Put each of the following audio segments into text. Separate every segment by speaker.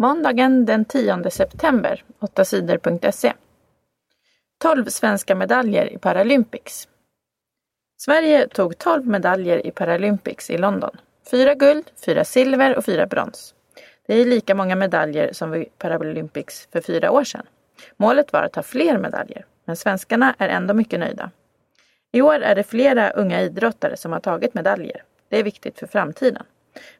Speaker 1: Måndagen den 10 september, 8 sidor.se. 12 svenska medaljer i Paralympics. Sverige tog 12 medaljer i Paralympics i London. Fyra guld, fyra silver och fyra brons. Det är lika många medaljer som vid Paralympics för fyra år sedan. Målet var att ha fler medaljer, men svenskarna är ändå mycket nöjda. I år är det flera unga idrottare som har tagit medaljer. Det är viktigt för framtiden.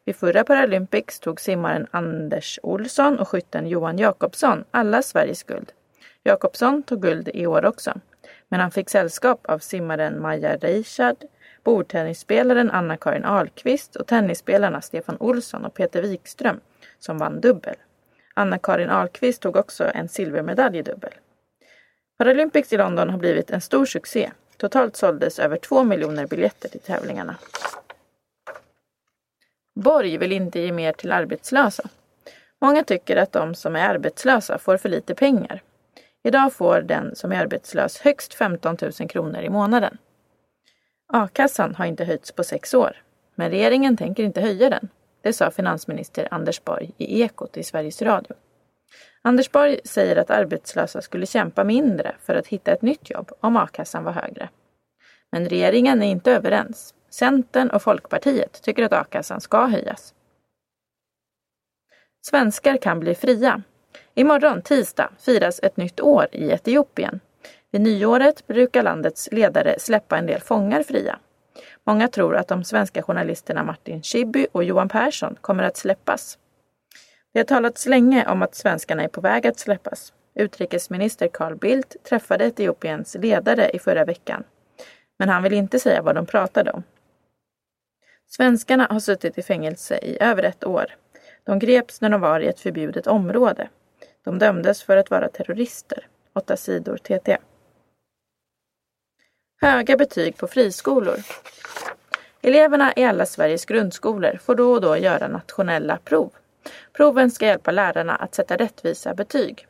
Speaker 1: Vid förra Paralympics tog simmaren Anders Olsson och skytten Johan Jakobsson alla Sveriges guld. Jakobsson tog guld i år också. Men han fick sällskap av simmaren Maja Reichard, bordtennisspelaren Anna-Karin Ahlqvist och tennisspelarna Stefan Olsson och Peter Wikström som vann dubbel. Anna-Karin Ahlqvist tog också en silvermedalj i dubbel. Paralympics i London har blivit en stor succé. Totalt såldes över två miljoner biljetter till tävlingarna. Borg vill inte ge mer till arbetslösa. Många tycker att de som är arbetslösa får för lite pengar. Idag får den som är arbetslös högst 15 000 kronor i månaden. A-kassan har inte höjts på sex år, men regeringen tänker inte höja den. Det sa finansminister Anders Borg i Ekot i Sveriges Radio. Anders Borg säger att arbetslösa skulle kämpa mindre för att hitta ett nytt jobb om a-kassan var högre. Men regeringen är inte överens. Centern och Folkpartiet tycker att a-kassan ska höjas. Svenskar kan bli fria. Imorgon, tisdag, firas ett nytt år i Etiopien. Vid nyåret brukar landets ledare släppa en del fångar fria. Många tror att de svenska journalisterna Martin Schibbye och Johan Persson kommer att släppas. Det har talats länge om att svenskarna är på väg att släppas. Utrikesminister Carl Bildt träffade Etiopiens ledare i förra veckan. Men han vill inte säga vad de pratade om. Svenskarna har suttit i fängelse i över ett år. De greps när de var i ett förbjudet område. De dömdes för att vara terrorister. 8 sidor TT. Höga betyg på friskolor. Eleverna i alla Sveriges grundskolor får då och då göra nationella prov. Proven ska hjälpa lärarna att sätta rättvisa betyg.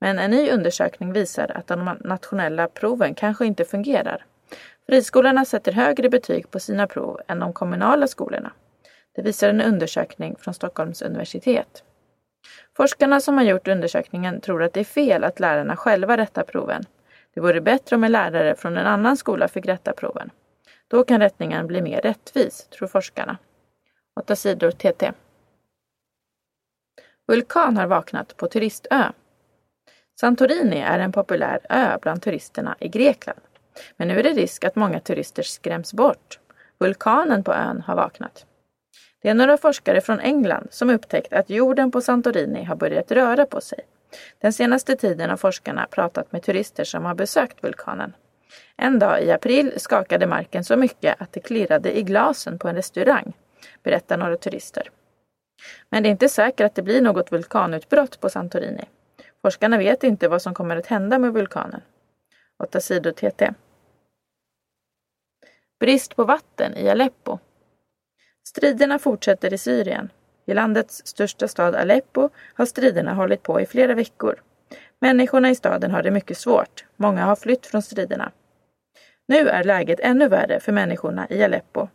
Speaker 1: Men en ny undersökning visar att de nationella proven kanske inte fungerar. Friskolorna sätter högre betyg på sina prov än de kommunala skolorna. Det visar en undersökning från Stockholms universitet. Forskarna som har gjort undersökningen tror att det är fel att lärarna själva rättar proven. Det vore bättre om en lärare från en annan skola fick rätta proven. Då kan rättningen bli mer rättvis, tror forskarna. 8 sidor TT. Vulkan har vaknat på turistö. Santorini är en populär ö bland turisterna i Grekland. Men nu är det risk att många turister skräms bort. Vulkanen på ön har vaknat. Det är några forskare från England som upptäckt att jorden på Santorini har börjat röra på sig. Den senaste tiden har forskarna pratat med turister som har besökt vulkanen. En dag i april skakade marken så mycket att det klirrade i glasen på en restaurang, berättar några turister. Men det är inte säkert att det blir något vulkanutbrott på Santorini. Forskarna vet inte vad som kommer att hända med vulkanen. 8 sidor TT. Brist på vatten i Aleppo. Striderna fortsätter i Syrien. I landets största stad Aleppo har striderna hållit på i flera veckor. Människorna i staden har det mycket svårt. Många har flytt från striderna. Nu är läget ännu värre för människorna i Aleppo.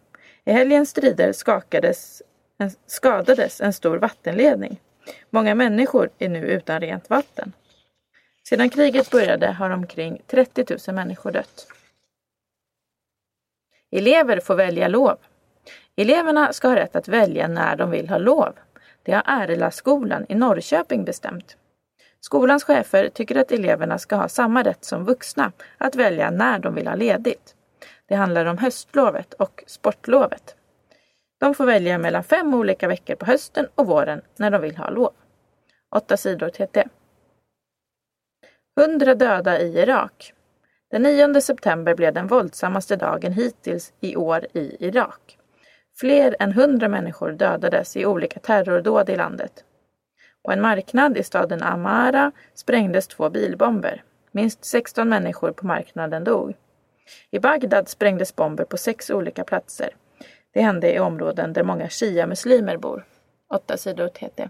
Speaker 1: I helgens strider skakades, skadades en stor vattenledning. Många människor är nu utan rent vatten. Sedan kriget började har omkring 30 000 människor dött. Elever får välja lov. Eleverna ska ha rätt att välja när de vill ha lov. Det har Ärlaskolan i Norrköping bestämt. Skolans chefer tycker att eleverna ska ha samma rätt som vuxna att välja när de vill ha ledigt. Det handlar om höstlovet och sportlovet. De får välja mellan fem olika veckor på hösten och våren när de vill ha lov. 8 sidor TT. 100 döda i Irak. Den 9 september blev den våldsammaste dagen hittills i år i Irak. Fler än 100 människor dödades i olika terrordåd i landet. På en marknad i staden Amara sprängdes två bilbomber. Minst 16 människor på marknaden dog. I Bagdad sprängdes bomber på sex olika platser. Det hände i områden där många shia-muslimer bor. 8 sidor TT.